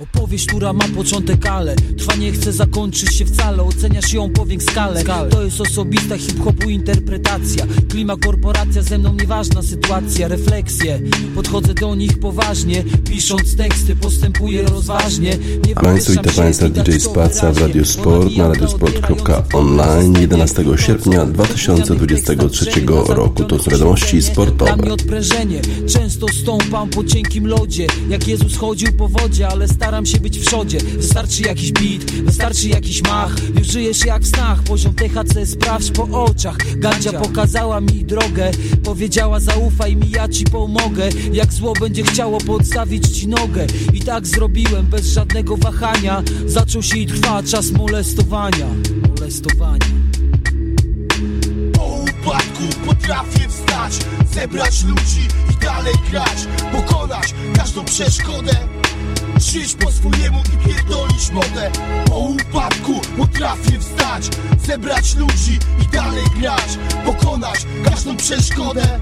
Opowieść, która ma początek, ale trwa nie chce zakończyć się wcale. Oceniasz ją powięk skalę. To jest osobista hip-hopu interpretacja. Klima, korporacja, ze mną nieważna sytuacja. Refleksje, podchodzę do nich poważnie. Pisząc teksty, postępuję rozważnie. Nie Państwo, witam Państwa DJ Spaca w Radio Sport na radiosport.online 11 sierpnia 2023 roku. To są wiadomości sportowe odprężenie. Często stąpam po cienkim lodzie. Jak Jezus chodził po wodzie, ale stary staram się być w przodzie Wystarczy jakiś beat, wystarczy jakiś mach. Już żyjesz jak w snach, poziom THC sprawdź po oczach. Gandzia pokazała mi drogę Powiedziała zaufaj mi, ja ci pomogę. Jak zło będzie chciało podstawić ci nogę. I tak zrobiłem bez żadnego wahania. Zaczął się i trwa czas molestowania. Molestowania. Po upadku potrafię wstać Zebrać ludzi i dalej grać Pokonać każdą przeszkodę Żyć po swojemu i pierdolić modę. Po upadku potrafię wstać Zebrać ludzi i dalej grać Pokonać każdą przeszkodę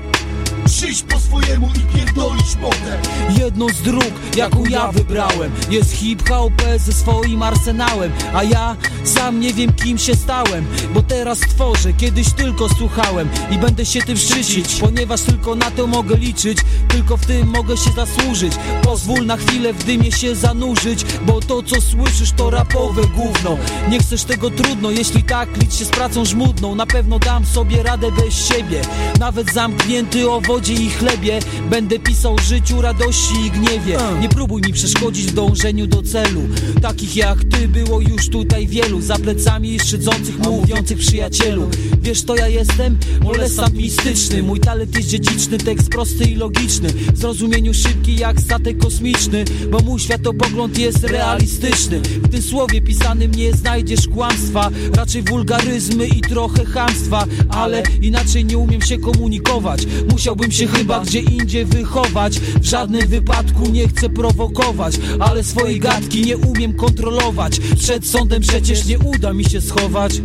Żyć po swojemu i pierdolić modę Jedną z dróg, jaką ja wybrałem Jest hip-hop ze swoim arsenałem A ja sam nie wiem kim się stałem Bo teraz tworzę, kiedyś tylko słuchałem I będę się tym szczycić Ponieważ tylko na to mogę liczyć Tylko w tym mogę się zasłużyć. Pozwól na chwilę w dymie się zanurzyć Bo to co słyszysz to rapowe gówno. Nie chcesz tego trudno, jeśli tak licz się z pracą żmudną Na pewno dam sobie radę bez siebie. Nawet zamknięty o wodzie i chlebie. Będę pisał życiu, radości i gniewie. Nie próbuj mi przeszkodzić w dążeniu do celu. Takich jak ty było już tutaj wielu. Za plecami szydzących, mówiących przyjacielu. Wiesz to ja jestem? Molestant mistyczny Mój talent jest dziedziczny, tekst prosty i logiczny. W zrozumieniu szybki jak statek kosmiczny Bo mój światopogląd jest realistyczny. W tym słowie pisanym nie znajdziesz kłamstwa. Raczej wulgaryzmy i trochę chamstwa. Ale inaczej nie umiem się komunikować. Musiałbym się chyba gdzie indziej wychować W żadnym wypadku nie chcę prowokować Ale swojej gadki nie umiem kontrolować Przed sądem przecież nie uda mi się schować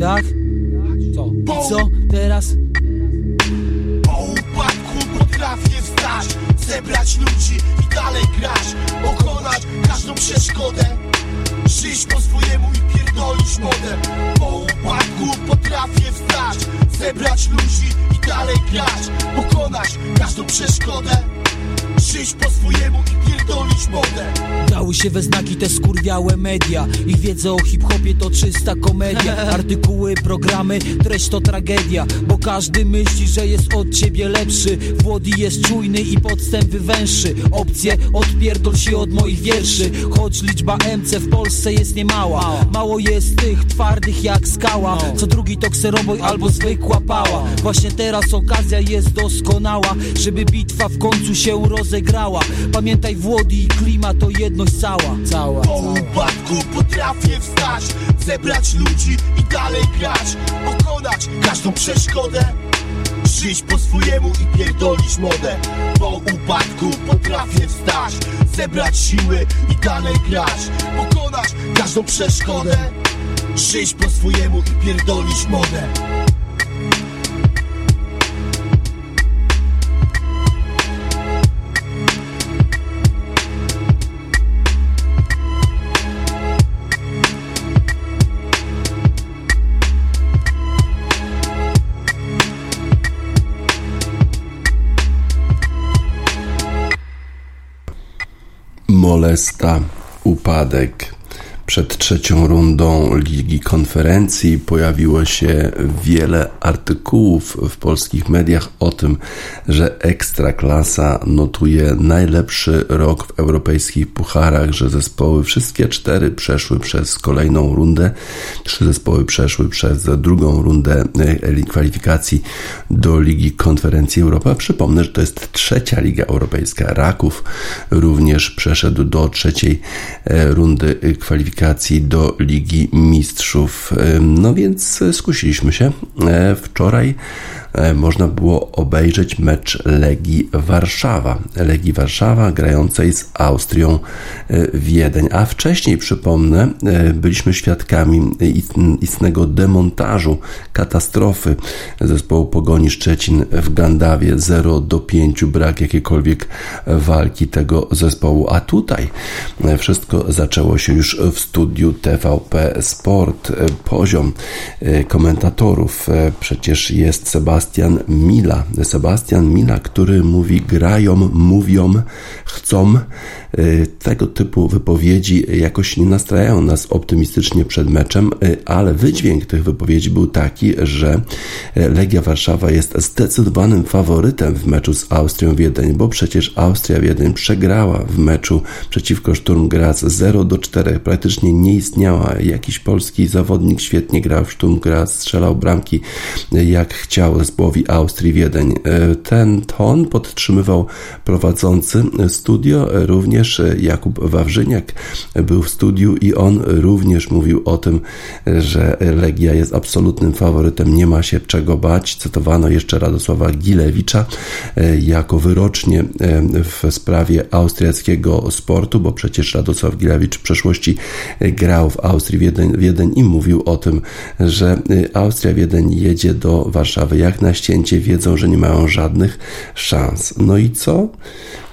Tak? Co? I co teraz? Po upadku potrafię wstać Zebrać ludzi i dalej grać Pokonać każdą przeszkodę Żyć po swojemu i pierdolić modę Po upadku potrafię wstać Zebrać ludzi dalej grać Pokonać każdą przeszkodę Żyć po swojemu i pierdolić modę. Dały się we znaki te skurwiałe media. Ich wiedza o hip-hopie to czysta komedia. Artykuły, programy, treść to tragedia. Bo każdy myśli, że jest od ciebie lepszy. Włody jest czujny i podstęp wywęższy Opcje, odpierdol się od moich wierszy. Choć liczba MC w Polsce jest niemała. Mało jest tych twardych jak skała. Co drugi to kseroboj albo zwykła pała. Właśnie teraz okazja jest doskonała Żeby bitwa w końcu się rozegrała. Pamiętaj Włody i klima to jedność cała. Cała, Po upadku potrafię wstać Zebrać ludzi i dalej grać Pokonać każdą przeszkodę Żyć po swojemu i pierdolić modę. Po upadku potrafię wstać Zebrać siły i dalej grać Pokonać każdą przeszkodę Żyć po swojemu i pierdolić modę molesta, upadek. Przed trzecią rundą Ligi Konferencji pojawiło się wiele artykułów w polskich mediach o tym, że Ekstraklasa notuje najlepszy rok w europejskich pucharach, że zespoły, wszystkie cztery przeszły przez kolejną rundę, trzy zespoły przeszły przez drugą rundę kwalifikacji do Ligi Konferencji Europa. Przypomnę, że to jest trzecia Liga Europejska. Raków również przeszedł do trzeciej rundy kwalifikacji kwalifikacji do Ligi Mistrzów. No więc skusiliśmy się. E, wczoraj można było obejrzeć mecz Legii Warszawa. Legii Warszawa grającej z Austrią Wiedeń. A wcześniej, przypomnę, byliśmy świadkami istnego demontażu, katastrofy zespołu Pogoni Szczecin w Gandawie 0 do 5, brak jakiejkolwiek walki tego zespołu. A tutaj wszystko zaczęło się już w studiu TVP Sport. Poziom komentatorów przecież jest Sebastian Mila. Sebastian Mila, który mówi grają, mówią, chcą. Tego typu wypowiedzi jakoś nie nastrajają nas optymistycznie przed meczem, ale wydźwięk tych wypowiedzi był taki, że Legia Warszawa jest zdecydowanym faworytem w meczu z Austrią Wiedeń, bo przecież Austria Wiedeń przegrała w meczu przeciwko Sturm Graz 0 do 4. Praktycznie nie istniała. Jakiś polski zawodnik świetnie grał w Sturm Graz, strzelał bramki jak chciał zespołowi Austrii Wiedeń. Ten ton podtrzymywał prowadzący studio, również Jakub Wawrzyniak był w studiu i on również mówił o tym, że Legia jest absolutnym faworytem, nie ma się czego bać. Cytowano jeszcze Radosława Gilewicza e, jako wyrocznie e, w sprawie austriackiego sportu, bo przecież Radosław Gilewicz w przeszłości e, grał w Austrii Wiedeń, Wiedeń i mówił o tym, że Austria Wiedeń jedzie do Warszawy jak na ścięcie, wiedzą, że nie mają żadnych szans. No i co?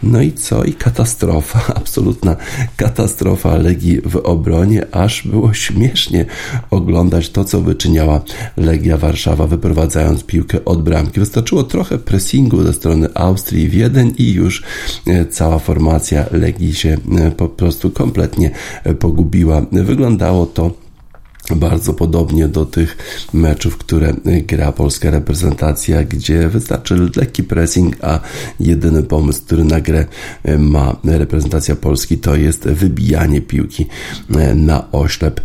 No i co? I katastrofa, absolutna katastrofa Legii w obronie, aż było śmiesznie oglądać to, co wyczyniała Legia Warszawa, wyprowadzając piłkę od bramki. Wystarczyło trochę pressingu ze strony Austrii Wiedeń i już e, cała formacja Legii się e, po prostu kompletnie e, pogubiła. Wyglądało to bardzo podobnie do tych meczów, które gra polska reprezentacja, gdzie wystarczy lekki pressing, a jedyny pomysł, który na grę ma reprezentacja Polski, to jest wybijanie piłki na oślep,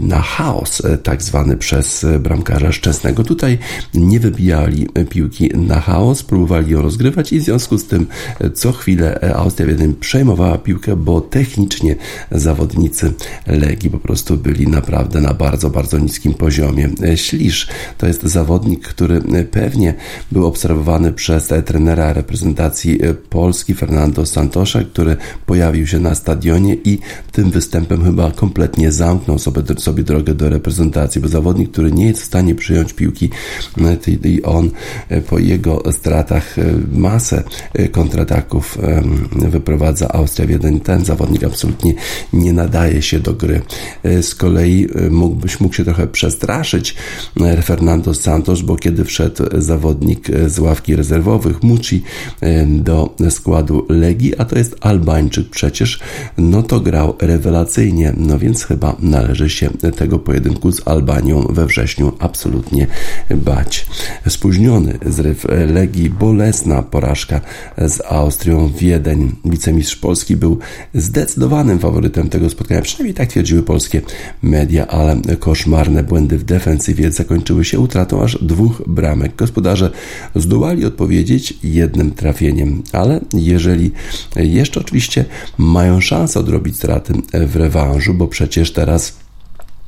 na chaos, tak zwany przez bramkarza Szczęsnego. Tutaj nie wybijali piłki na chaos, próbowali ją rozgrywać i w związku z tym co chwilę Austria Wiedeń przejmowała piłkę, bo technicznie zawodnicy Legii po prostu byli naprawdę na bardzo, bardzo niskim poziomie. Ślisz to jest zawodnik, który pewnie był obserwowany przez trenera reprezentacji Polski Fernando Santosza, który pojawił się na stadionie i tym występem chyba kompletnie zamknął sobie, sobie drogę do reprezentacji, bo zawodnik, który nie jest w stanie przyjąć piłki i on po jego stratach masę kontrataków wyprowadza Austria w jeden. Ten zawodnik absolutnie nie nadaje się do gry. Z kolei kolei y, mógłbyś mógł się trochę przestraszyć y, Fernando Santos, bo kiedy wszedł zawodnik y, z ławki rezerwowych Muci do składu Legii, a to jest Albańczyk przecież, no to grał rewelacyjnie, no więc chyba należy się tego pojedynku z Albanią we wrześniu absolutnie bać. Spóźniony zryw Legii, bolesna porażka z Austrią Wiedeń. Wicemistrz Polski był zdecydowanym faworytem tego spotkania, przynajmniej tak twierdziły polskie media, ale koszmarne błędy w defensywie zakończyły się utratą aż dwóch bramek. Gospodarze zdołali odpowiedzieć jednym trafieniem, ale jeżeli jeszcze oczywiście mają szansę odrobić straty w rewanżu, bo przecież teraz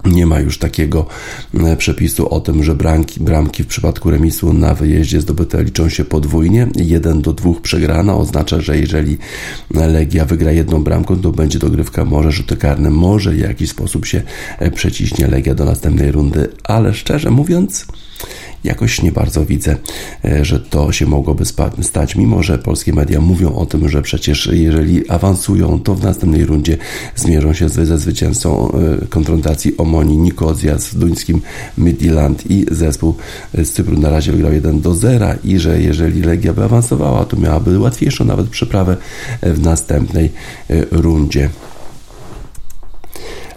nie ma już takiego e, przepisu o tym, że bramki, bramki w przypadku remisu na wyjeździe zdobyte liczą się podwójnie. 1 do 2 przegrana oznacza, że jeżeli Legia wygra jedną bramką, to będzie dogrywka, może rzuty karne, może w jakiś sposób się e, przeciśnie Legia do następnej rundy, ale szczerze mówiąc, jakoś nie bardzo widzę, e, że to się mogłoby stać, mimo że polskie media mówią o tym, że przecież jeżeli awansują, to w następnej rundzie zmierzą się ze zwycięzcą e, konfrontacji Omoni Nikozja z duńskim Midland i zespół z Cypru na razie wygrał 1 do 0 i że jeżeli Legia by awansowała, to miałaby łatwiejszą nawet przeprawę w następnej e, rundzie.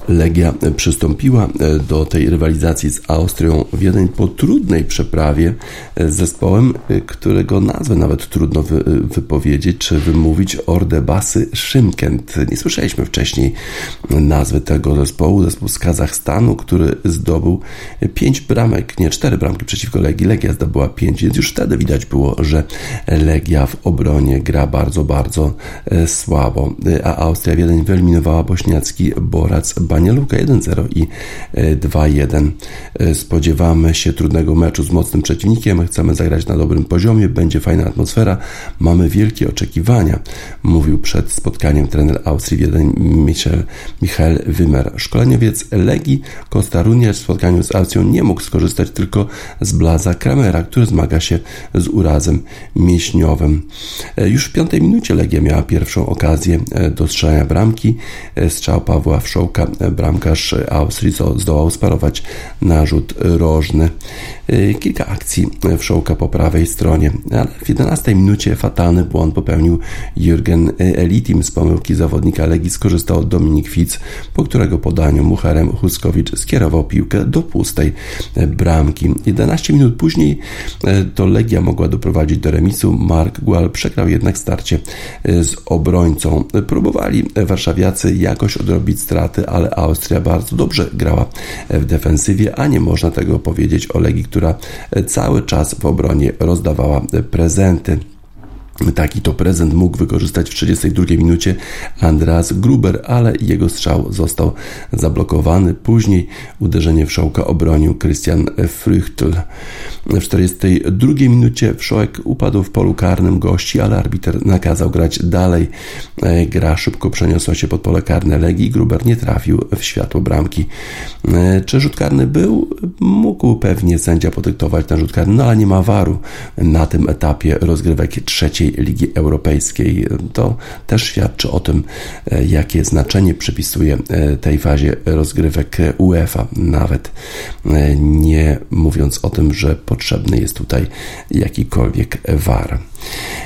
Legia przystąpiła e, do tej rywalizacji z Austrią Wiedeń po trudnej przeprawie e, z zespołem, e, którego nazwę nawet trudno wy, wypowiedzieć czy wymówić Ordebasy Szymkent. Nie słyszeliśmy wcześniej nazwy tego zespołu, zespół z Kazachstanu, który zdobył pięć bramek, nie cztery bramki przeciwko Legii. Legia zdobyła pięć, więc już wtedy widać było, że Legia w obronie gra bardzo, bardzo słabo, a Austria Wiedeń wyeliminowała bośniacki Borac Bania Luka 1-0 i 2-1. Spodziewamy się trudnego meczu z mocnym przeciwnikiem, chcemy zagrać na dobrym poziomie, będzie fajna atmosfera, mamy wielkie oczekiwania, mówił przed spotkaniem trener Austrii Wiedeń Michel, Michael Wimmer. Szkoleniowiec Legii Kostarunia w spotkaniu z Austrią nie mógł skorzystać tylko z Blaza Kramera, który zmaga się z urazem mięśniowym. Już w piątej minucie Legia miała pierwszą okazję do strzelania bramki. Strzał Pawła Wszołka, bramkarz Austrii zdołał sparować narzut rożny. Kilka akcji Wszołka po prawej stronie, ale w 11 minucie fatalny błąd popełnił Jürgen Elitim z pomyłki zawodnika Legii skorzystał Dominik Fitz, po którego podaniu Mucharem Huskowicz skierował piłkę do pustej bramki. 11 minut później to Legia mogła doprowadzić do remisu. Mark Gual przegrał jednak starcie z obrońcą. Próbowali warszawiacy jakoś odrobić straty, ale Austria bardzo dobrze grała w defensywie, a nie można tego powiedzieć o Legii, która cały czas w obronie rozdawała prezenty. Taki to prezent mógł wykorzystać w 32 minucie Andreas Gruber, ale jego strzał został zablokowany. Później uderzenie w Szołka obronił Christian Früchtl. W 42 minucie Wszołek upadł w polu karnym gości, ale arbiter nakazał grać dalej. E, gra szybko przeniosła się pod pole karne Legii. Gruber nie trafił w światło bramki. E, czy rzut karny był? Mógł pewnie sędzia podyktować ten rzut karny, no ale nie ma waru na tym etapie rozgrywek trzeciej Ligi Europejskiej. To też świadczy o tym, e, jakie znaczenie przypisuje e, tej fazie rozgrywek UEFA, nawet e, nie mówiąc o tym, że potrzebny jest tutaj jakikolwiek VAR.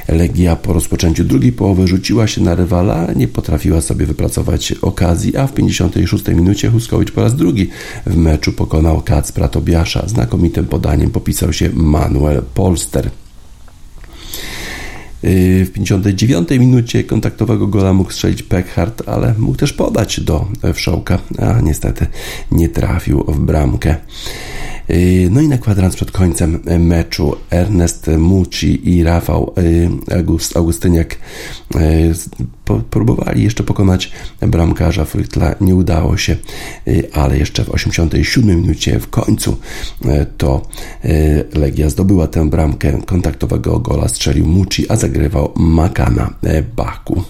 Legia po rozpoczęciu drugiej połowy rzuciła się na rywala, nie potrafiła sobie wypracować okazji, a w 56 minucie Huskowicz po raz drugi w meczu pokonał Kacpra Tobiasza. Znakomitym podaniem popisał się Manuel Polster. Y, w 59 minucie kontaktowego gola mógł strzelić Peckhardt, ale mógł też podać do Wszołka, a niestety nie trafił w bramkę. Y, no i na kwadrans przed końcem meczu Ernest Muci i Rafał y, August, Augustyniak próbowali jeszcze pokonać bramkarza Frytla, nie udało się, ale jeszcze w 87 minucie w końcu to Legia zdobyła tę bramkę kontaktowego gola, strzelił Muci, a zagrywał Makana Baku.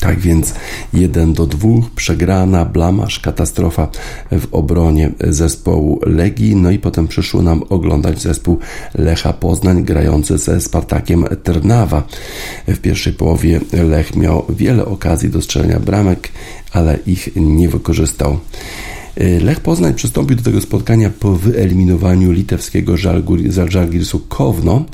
Tak więc 1 do 2, przegrana, blamasz, katastrofa w obronie zespołu Legii. No i potem przyszło nam oglądać zespół Lecha Poznań grający ze Spartakiem Trnawa. W pierwszej połowie Lech miał wiele okazji do strzelenia bramek, ale ich nie wykorzystał. Lech Poznań przystąpił do tego spotkania po wyeliminowaniu litewskiego Żalgirisu Kowno.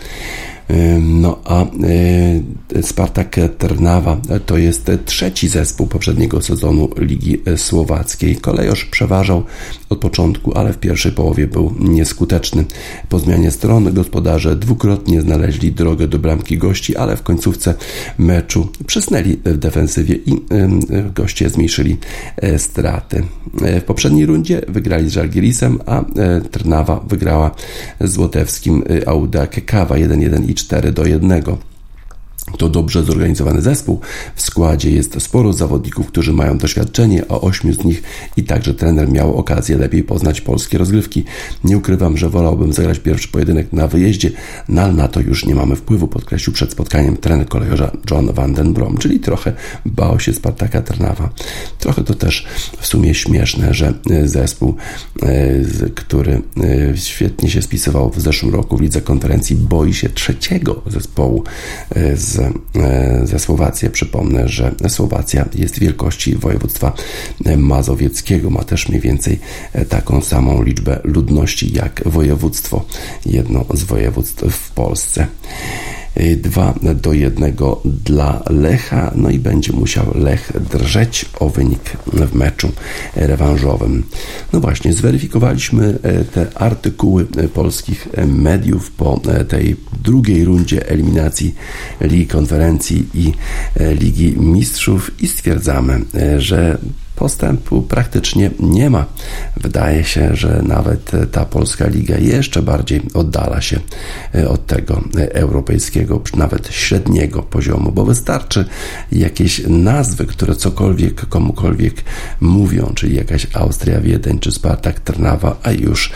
No a e, Spartak Trnawa to jest trzeci zespół poprzedniego sezonu Ligi Słowackiej. Kolejosz przeważał od początku, ale w pierwszej połowie był nieskuteczny. Po zmianie stron gospodarze dwukrotnie znaleźli drogę do bramki gości, ale w końcówce meczu przysnęli w defensywie i goście zmniejszyli e, straty. E, w poprzedniej rundzie wygrali z Żalgirisem, a Trnawa wygrała z Złotewskim Audak Kawa 1-1 i 4 do 1. To dobrze zorganizowany zespół. W składzie jest sporo zawodników, którzy mają doświadczenie, a ośmiu z nich i także trener miał okazję lepiej poznać polskie rozgrywki. Nie ukrywam, że wolałbym zagrać pierwszy pojedynek na wyjeździe, no ale na to już nie mamy wpływu, podkreślił przed spotkaniem trener kolejorza John van den Brom, czyli trochę bał się Spartaka Trnawa. Trochę to też w sumie śmieszne, że e, zespół, e, który e, świetnie się spisywał w zeszłym roku w lidze konferencji, boi się trzeciego zespołu z E, ze Słowację. Przypomnę, że Słowacja jest wielkości województwa mazowieckiego. Ma też mniej więcej e, taką samą liczbę ludności jak województwo, jedno z województw w Polsce. 2 do 1 dla Lecha, no i będzie musiał Lech drżeć o wynik w meczu rewanżowym. No właśnie, zweryfikowaliśmy e, te artykuły polskich mediów po e, tej drugiej rundzie eliminacji Ligi Konferencji i e, Ligi Mistrzów i stwierdzamy, że postępu praktycznie nie ma. Wydaje się, że nawet ta polska liga jeszcze bardziej oddala się od tego europejskiego, nawet średniego poziomu, bo wystarczy jakieś nazwy, które cokolwiek komukolwiek mówią, czyli jakaś Austria Wiedeń czy Spartak Trnawa, a już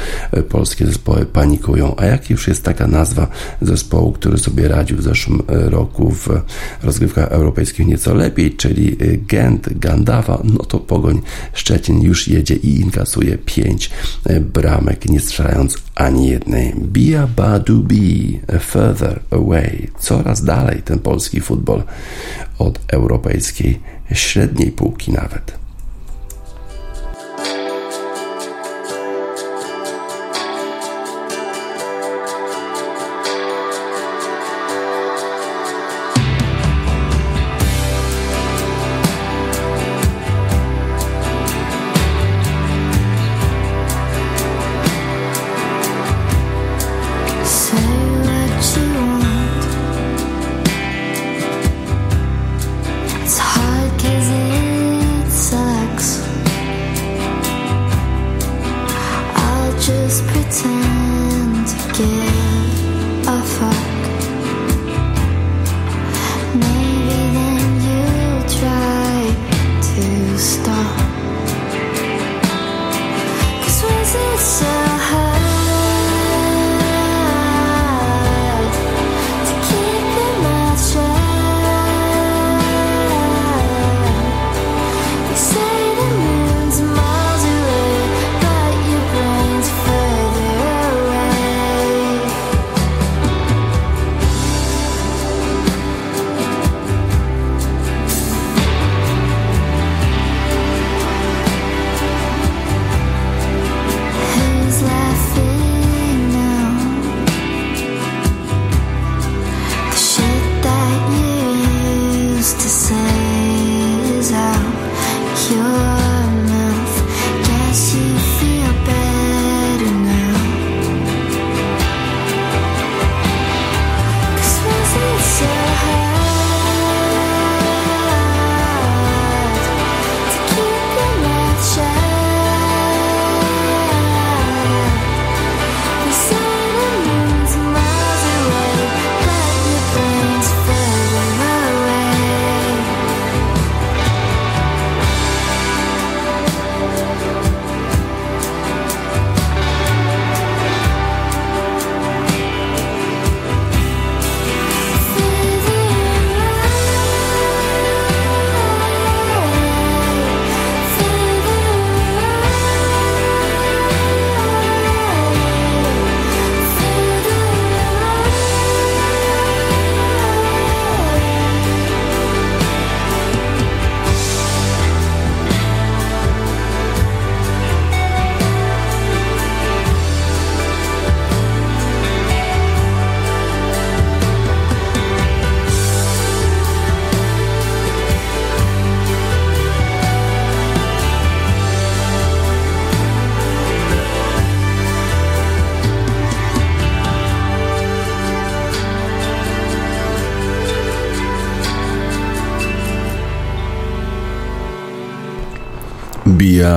polskie zespoły panikują. A jak już jest taka nazwa zespołu, który sobie radził w zeszłym roku w rozgrywkach europejskich nieco lepiej, czyli Gent, Gandawa, no to Pogoń Szczecin już jedzie i inkasuje pięć bramek, nie strzelając ani jednej. Bia Badu Be, Further Away. Coraz dalej ten polski futbol od europejskiej średniej półki nawet.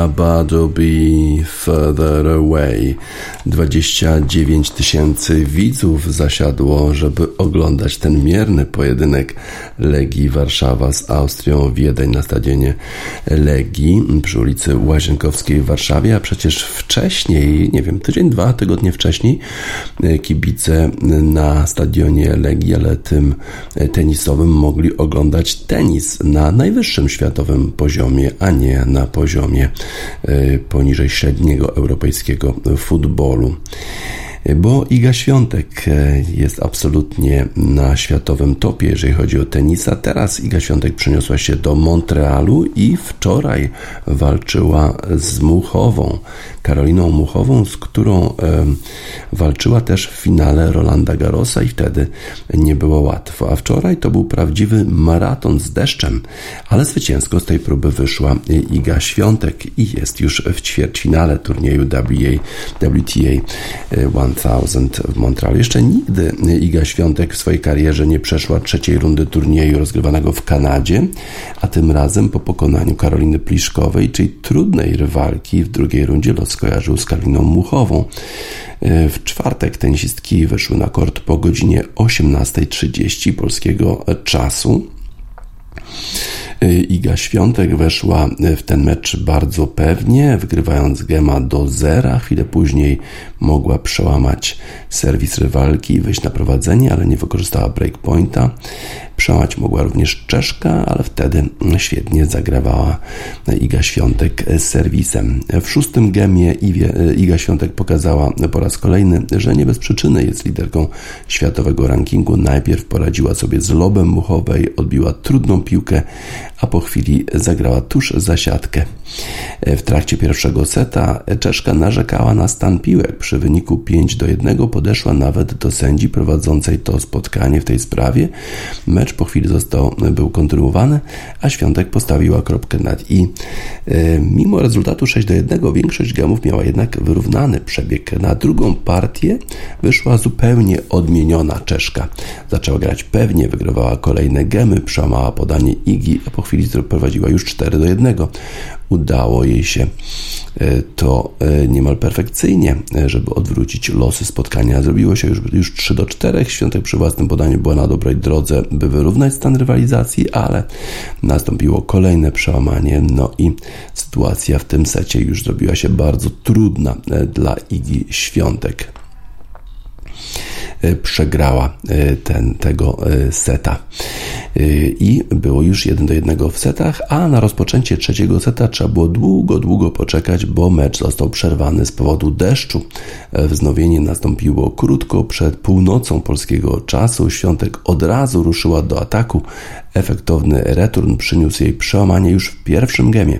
Bado Be Further Away. 29 tysięcy widzów zasiadło, żeby oglądać ten mierny pojedynek Legii Warszawa z Austrią Wiedeń na stadionie Legii przy ulicy Łazienkowskiej w Warszawie, a przecież wcześniej, nie wiem, tydzień, dwa tygodnie wcześniej kibice na stadionie Legii, ale tym tenisowym mogli oglądać tenis na najwyższym światowym poziomie, a nie na poziomie e, poniżej średniego europejskiego futbolu Paulo. Bo Iga Świątek e, jest absolutnie na światowym topie, jeżeli chodzi o tenisa. Teraz Iga Świątek przeniosła się do Montrealu i wczoraj walczyła z Muchową, Karoliną Muchową, z którą e, walczyła też w finale Rolanda Garrosa i wtedy nie było łatwo. A wczoraj to był prawdziwy maraton z deszczem, ale zwycięsko z tej próby wyszła Iga Świątek i jest już w ćwierćfinale turnieju WTA, WTA 1000 w Montrealu. Jeszcze nigdy Iga Świątek w swojej karierze nie przeszła trzeciej rundy turnieju rozgrywanego w Kanadzie, a tym razem po pokonaniu Karoliny Pliszkowej, czyli trudnej rywalki w drugiej rundzie los skojarzył z Karoliną Muchową. W czwartek tenisistki wyszły na kort po godzinie 18.30 polskiego czasu. Iga Świątek weszła w ten mecz bardzo pewnie, wygrywając gema do zera. Chwilę później mogła przełamać serwis rywalki i wyjść na prowadzenie, ale nie wykorzystała breakpointa. Przełamać mogła również Czeszka, ale wtedy świetnie zagrawała Iga Świątek z serwisem. W szóstym gemie Iga Świątek pokazała po raz kolejny, że nie bez przyczyny jest liderką światowego rankingu. Najpierw poradziła sobie z lobem muchowej, odbiła trudną piłkę, a po chwili zagrała tuż za siatkę. W trakcie pierwszego seta Czeszka narzekała na stan piłek. Przy wyniku 5 do 1 podeszła nawet do sędzi prowadzącej to spotkanie w tej sprawie. Mecz po chwili został, był kontynuowany, a Świątek postawiła kropkę nad i. E, mimo rezultatu 6 do 1 większość gemów miała jednak wyrównany przebieg. Na drugą partię wyszła zupełnie odmieniona Czeszka. Zaczęła grać pewnie, wygrywała kolejne gemy, przełamała podanie Igi, a po chwili prowadziła już 4 do 1 udało jej się e, to e, niemal perfekcyjnie, e, żeby odwrócić losy spotkania. Zrobiło się już, już 3 do 4. Świątek przy własnym podaniu była na dobrej drodze, by wyrównać stan rywalizacji, ale nastąpiło kolejne przełamanie, no i sytuacja w tym secie już zrobiła się bardzo trudna dla Igi Świątek. E, przegrała e, ten, tego e, seta. I było już 1 do 1 w setach, a na rozpoczęcie trzeciego seta trzeba było długo, długo poczekać, bo mecz został przerwany z powodu deszczu. Wznowienie nastąpiło krótko przed północą polskiego czasu. Świątek od razu ruszyła do ataku. Efektowny return przyniósł jej przełamanie już w pierwszym gemie.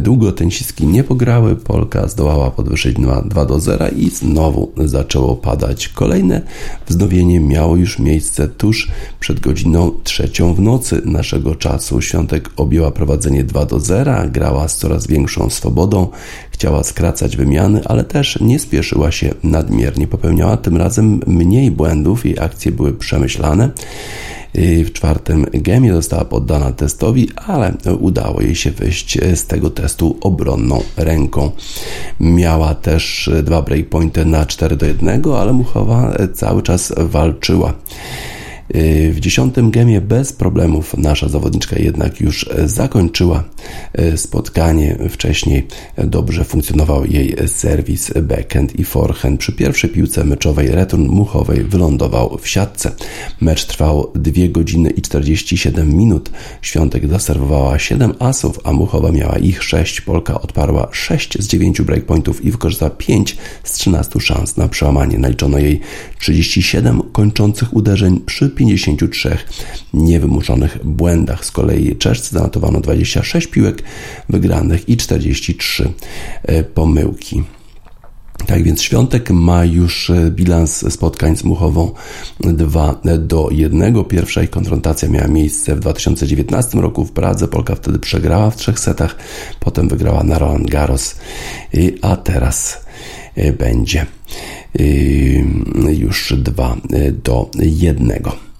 Długo tenisistki nie pograły, Polka zdołała podwyższyć 2 do 0 i znowu zaczęło padać kolejne Wznowienie miało już miejsce tuż przed godziną trzecią w nocy naszego czasu. Świątek objęła prowadzenie 2 do 0, grała z coraz większą swobodą, chciała skracać wymiany, ale też nie spieszyła się nadmiernie. Popełniała tym razem mniej błędów, jej akcje były przemyślane. W czwartym gemie została poddana testowi, ale udało jej się wyjść z tego testu obronną ręką. Miała też dwa breakpointy na 4 do 1, ale Muchowa cały czas walczyła. W dziesiątym gemie bez problemów nasza zawodniczka jednak już zakończyła e, spotkanie. Wcześniej dobrze funkcjonował jej serwis, backhand i forehand. Przy pierwszej piłce meczowej return Muchowej wylądował w siatce. Mecz trwał 2 godziny i 47 minut. Świątek zaserwowała 7 asów, a Muchowa miała ich 6. Polka odparła 6 z 9 breakpointów i wykorzystała 5 z 13 szans na przełamanie. Naliczono jej 37 kończących uderzeń przy 53 niewymuszonych błędach. Z kolei Czeszcy zanotowano 26 piłek wygranych i 43 e, pomyłki. Tak więc Świątek ma już e, bilans spotkań z Muchową 2 do 1. Pierwsza ich konfrontacja miała miejsce w 2019 roku w Pradze. Polka wtedy przegrała w trzech setach, potem wygrała na Roland Garros, a teraz e, będzie już 2 do 1.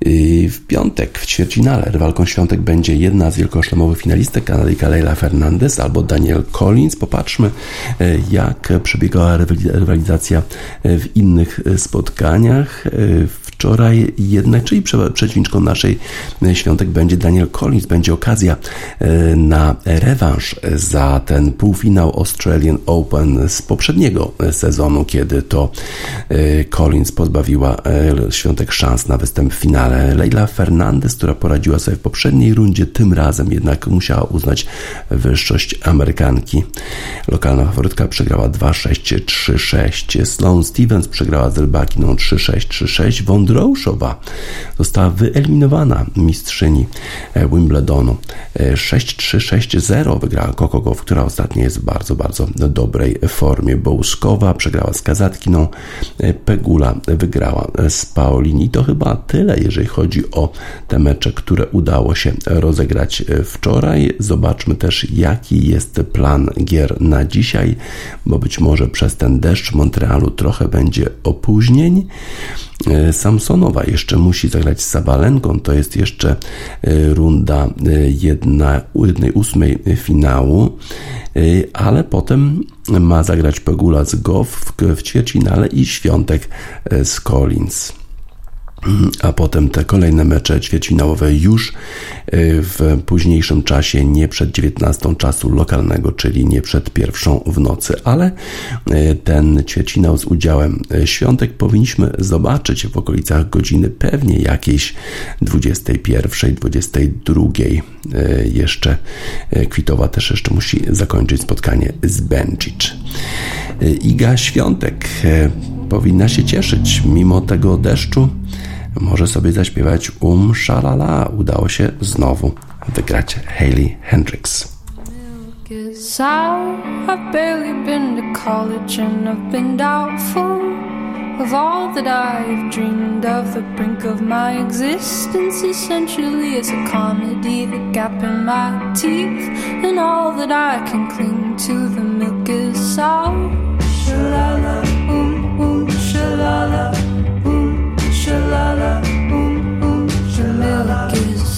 W piątek w ćwierćfinale rywalką świątek będzie jedna z wielkoszlemowych finalistek Kanadyjka Leila Fernandez albo Daniel Collins. Popatrzmy e, jak przebiegała rywalizacja w innych spotkaniach. E, wczoraj jednak, czyli przeciwniczką naszej świątek będzie Daniel Collins. Będzie okazja e, na rewanż za ten półfinał Australian Open z poprzedniego sezonu, kiedy to Collins pozbawiła świątek szans na występ w finale ale Leila Fernandez, która poradziła sobie w poprzedniej rundzie, tym razem jednak musiała uznać wyższość Amerykanki. Lokalna faworytka przegrała 2-6, 3-6. Sloane Stevens przegrała z Rybakiną 3-6, 3-6. Wądrouszowa została wyeliminowana mistrzyni e, Wimbledonu. 6-3, e, 6-0 wygrała Kokogow, która ostatnio jest w bardzo, bardzo dobrej formie. Bołuszkowa przegrała z Kazatkiną. E, Pegula wygrała z Paulini. To chyba tyle, jeżeli jeżeli chodzi o te mecze, które udało się rozegrać wczoraj. Zobaczmy też, jaki jest plan gier na dzisiaj, bo być może przez ten deszcz w Montrealu trochę będzie opóźnień. E, Samsonowa jeszcze musi zagrać z Sabalenką, to jest jeszcze e, runda e, jedna, jednej ósmej finału, ale potem ma zagrać Pegula z Goff w ćwierćfinale i Świątek z Collins a potem te kolejne mecze ćwierćfinałowe już y, w późniejszym czasie, nie przed 19 czasu lokalnego, czyli nie przed pierwszą w nocy, ale y, ten ćwierćfinał z udziałem y, świątek powinniśmy zobaczyć w okolicach godziny pewnie jakiejś 21, 22. Jeszcze Kwitowa też jeszcze musi zakończyć spotkanie z Benčić. Iga Świątek powinna się cieszyć mimo tego deszczu może sobie zaśpiewać Um Shalala. Udało się znowu wygrać Hayley doubtful of all that I've dreamed of. The brink of my existence essentially is a comedy, the gap in my teeth, and all that I can cling to. The milk is sour. Shalala, um, um, shalala,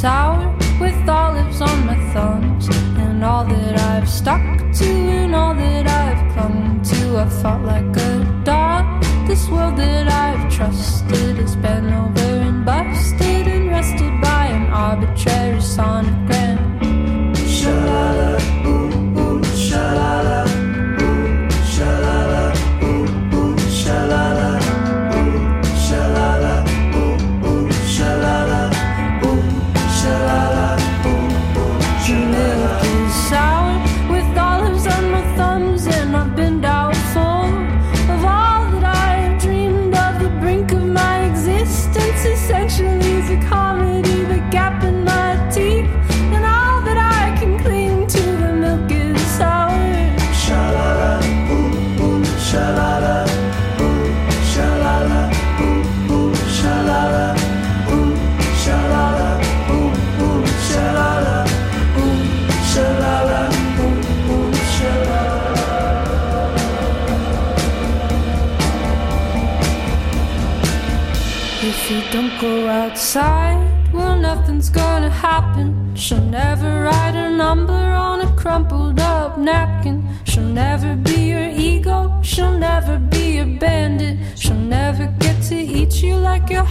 sour with olives on my thumbs, and all that I've stuck to and all that I've clung to. I've fought like a dog. This world that I've trusted has been over and busted and rested by an arbitrary sonogram.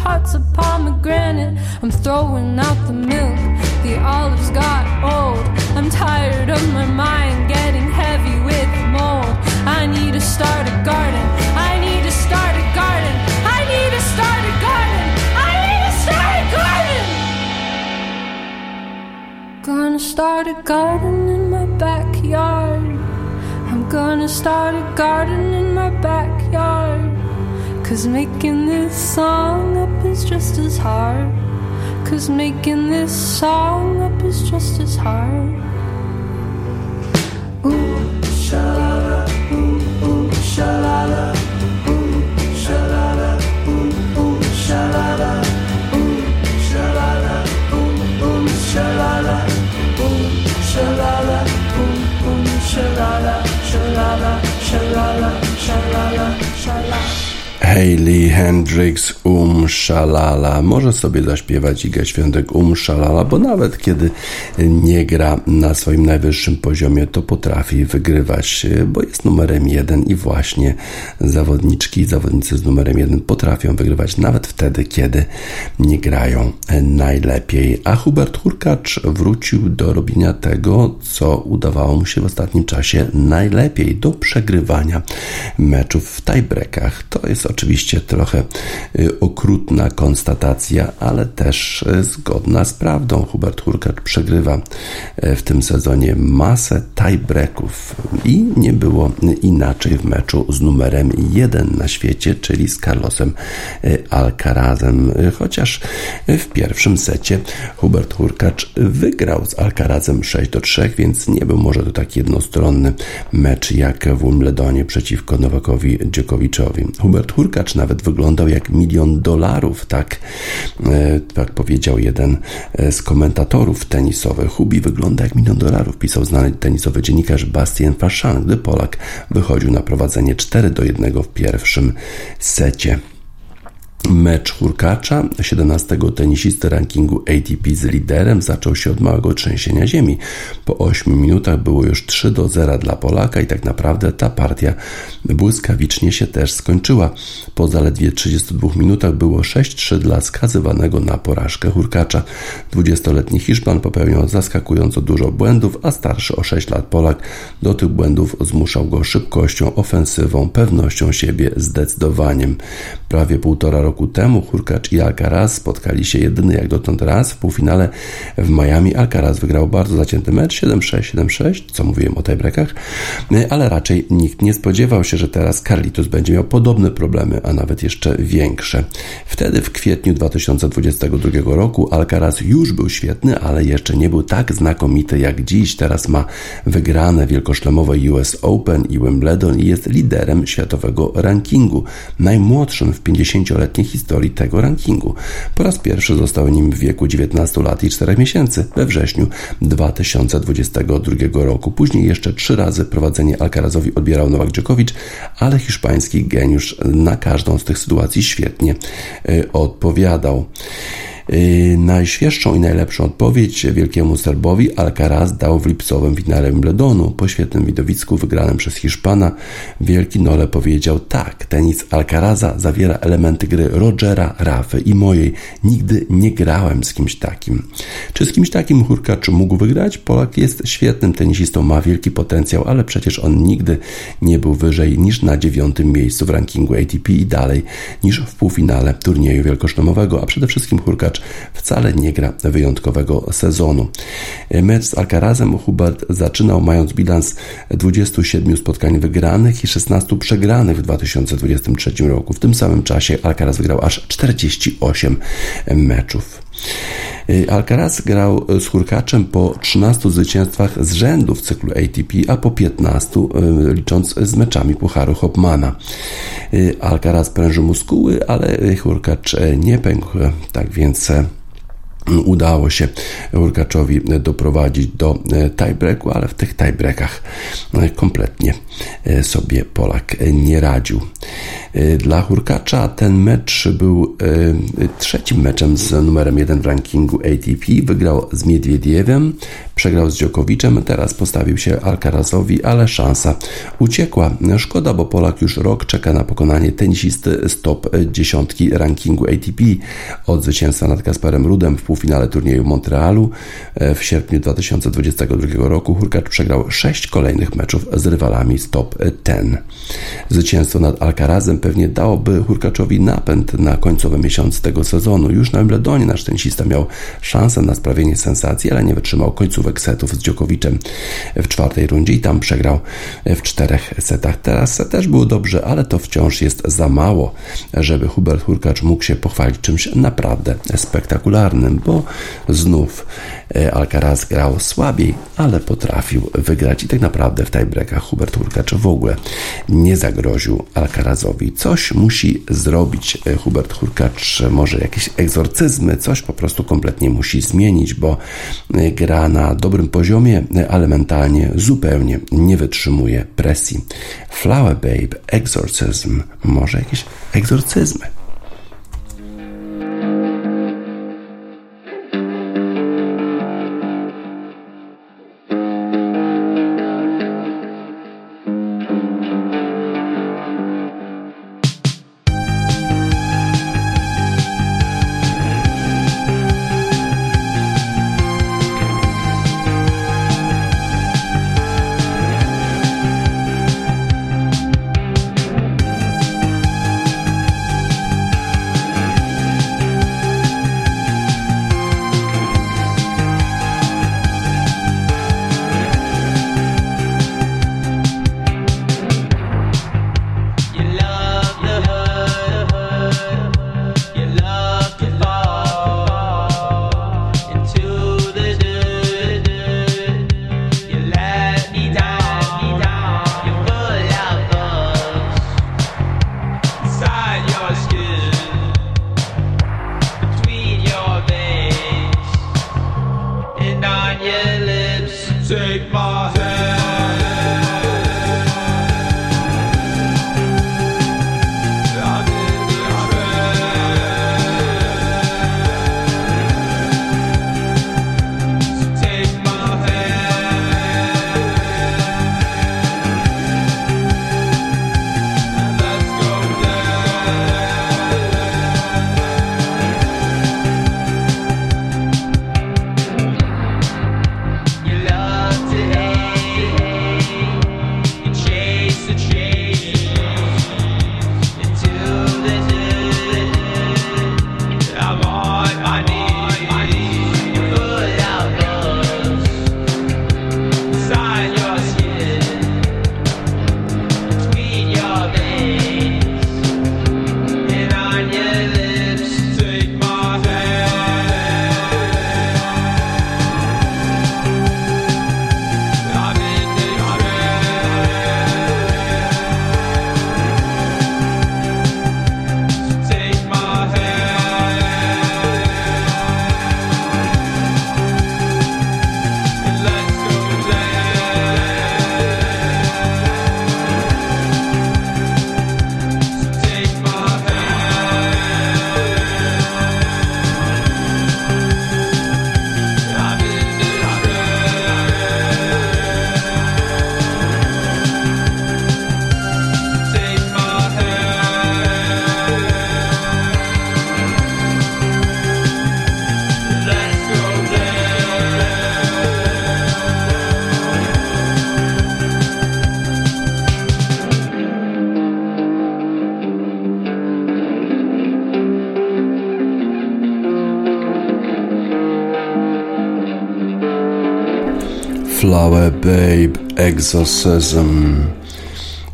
Heart's a pomegranate. I'm throwing out the milk, the olives got old. I'm tired of my mind getting heavy with mold. I need to start a garden, I need to start a garden, I need to start a garden. I need to start a garden. Gonna start a garden in my backyard. I'm gonna start a garden in my backyard. Cause making this song up is just as hard. Cause making this song up is just as hard. Ooh, la ooh, ooh, la Ooh, shalala, ooh, ooh, shalala. Ooh, ooh, ooh, Hayley Hendrix Um Shalala. Może sobie zaśpiewać Iga Świątek Um Shalala, bo nawet kiedy nie gra na swoim najwyższym poziomie, to potrafi wygrywać, bo jest numerem jeden i właśnie zawodniczki, zawodnicy z numerem jeden potrafią wygrywać nawet wtedy, kiedy nie grają najlepiej. A Hubert Hurkacz wrócił do robienia tego, co udawało mu się w ostatnim czasie najlepiej, do przegrywania meczów w tiebreakach. To jest oczywiście trochę y, okrutna konstatacja, ale też y, zgodna z prawdą. Hubert Hurkacz przegrywa y, w tym sezonie masę tiebreaków i nie było inaczej w meczu z numerem jeden na świecie, czyli z Carlosem Alcarazem. Chociaż w pierwszym secie Hubert Hurkacz wygrał z Alcarazem 6 do 3, więc nie był może to tak jednostronny mecz jak w Wimbledonie przeciwko Nowakowi Dziokowiczowi. Hubert Hurkacz Hurkacz nawet wyglądał jak milion dolarów, tak, e, tak powiedział jeden e, z komentatorów tenisowych. Hubi wygląda jak milion dolarów, pisał znany tenisowy dziennikarz Bastien Fachan, gdy Polak wychodził na prowadzenie 4 do 1 w pierwszym secie. Mecz Hurkacza, 17 tenisisty rankingu ATP z liderem, zaczął się od małego trzęsienia ziemi. Po 8 minutach było już 3 do 0 dla Polaka i tak naprawdę ta partia błyskawicznie się też skończyła. Po zaledwie 32 minutach było 6-3 dla skazywanego na porażkę Hurkacza. 20-letni Hiszpan popełniał zaskakująco dużo błędów, a starszy o 6 lat Polak do tych błędów zmuszał go szybkością, ofensywą, pewnością siebie, zdecydowaniem. Prawie półtora roku temu Hurkacz i Alcaraz spotkali się jedyny jak dotąd raz w półfinale w Miami. Alcaraz wygrał bardzo zacięty mecz 7-6, 7-6, co mówiłem o tiebreakach, ale raczej nikt nie spodziewał się, że teraz Carlitos będzie miał podobne problemy, a nawet jeszcze większe. Wtedy w kwietniu 2022 roku Alcaraz już był świetny, ale jeszcze nie był tak znakomity jak dziś. Teraz ma wygrane wielkoszlemowe US Open i Wimbledon i jest liderem światowego rankingu, najmłodszym w 50-letniej historii tego rankingu. Po raz pierwszy został nim w wieku 19 lat i 4 miesięcy we wrześniu 2022 roku. Później jeszcze trzy razy prowadzenie Alcarazowi odbierał Nowak Djokovic, ale hiszpański geniusz na każdą z tych sytuacji świetnie y, odpowiadał. Yy, najświeższą i najlepszą odpowiedź wielkiemu Serbowi Alcaraz dał w lipcowym finale Wimbledonu. Po świetnym widowisku wygranym przez Hiszpana wielki Nole powiedział tak, tenis Alcaraza zawiera elementy gry Rogera, Rafy i mojej. Nigdy nie grałem z kimś takim. Czy z kimś takim Hurkacz mógł wygrać? Polak jest świetnym tenisistą, ma wielki potencjał, ale przecież on nigdy nie był wyżej niż na dziewiątym miejscu w rankingu ATP i dalej niż w półfinale turnieju wielkoszlemowego, a przede wszystkim Hurkacz wcale nie gra wyjątkowego sezonu. Mecz z Alcarazem Hubert zaczynał mając bilans 27 spotkań wygranych i 16 przegranych w 2023 roku. W tym samym czasie Alcaraz wygrał aż 48 meczów. Alcaraz grał z Hurkaczem po 13 zwycięstwach z rzędu w cyklu ATP, a po 15 e, licząc z meczami Pucharu Hopmana. Alcaraz prężył muskuły, ale Hurkacz nie pękł, tak więc udało się Urkaczowi doprowadzić do tiebreaku, ale w tych tiebreakach kompletnie sobie Polak nie radził. Dla Hurkacza ten mecz był trzecim meczem z numerem 1 w rankingu ATP. Wygrał z Miedwiediewem, przegrał z Dziokowiczem, teraz postawił się Alcarazowi, ale szansa uciekła. Szkoda, bo Polak już rok czeka na pokonanie tenisisty z top dziesiątki rankingu ATP. Od zwycięstwa nad Kasperem Rudem w półfinale turnieju Montrealu w sierpniu 2022 roku Hurkacz przegrał sześć kolejnych meczów z rywalami z top 10. Zwycięstwo nad Alcarazem pewnie dałoby Hurkaczowi napęd na końcowy miesiąc tego sezonu. Już na Wimbledonie nasz tenisista miał szansę na sprawienie sensacji, ale nie wytrzymał końcówek setów z Dziokowiczem w czwartej rundzie i tam przegrał w czterech setach. Teraz też było dobrze, ale to wciąż jest za mało, żeby Hubert Hurkacz mógł się pochwalić czymś naprawdę spektakularnym, bo znów e, Alcaraz grał słabiej, ale potrafił wygrać i tak naprawdę w tiebreakach Hubert Hurkacz w ogóle nie zagroził Alcarazowi. Coś musi zrobić e, Hubert Hurkacz, może jakieś egzorcyzmy, coś po prostu kompletnie musi zmienić, bo e, gra na dobrym poziomie, ale mentalnie zupełnie nie wytrzymuje presji. Flower Babe, egzorcyzm, może jakieś egzorcyzmy. Flower Babe, Exorcism.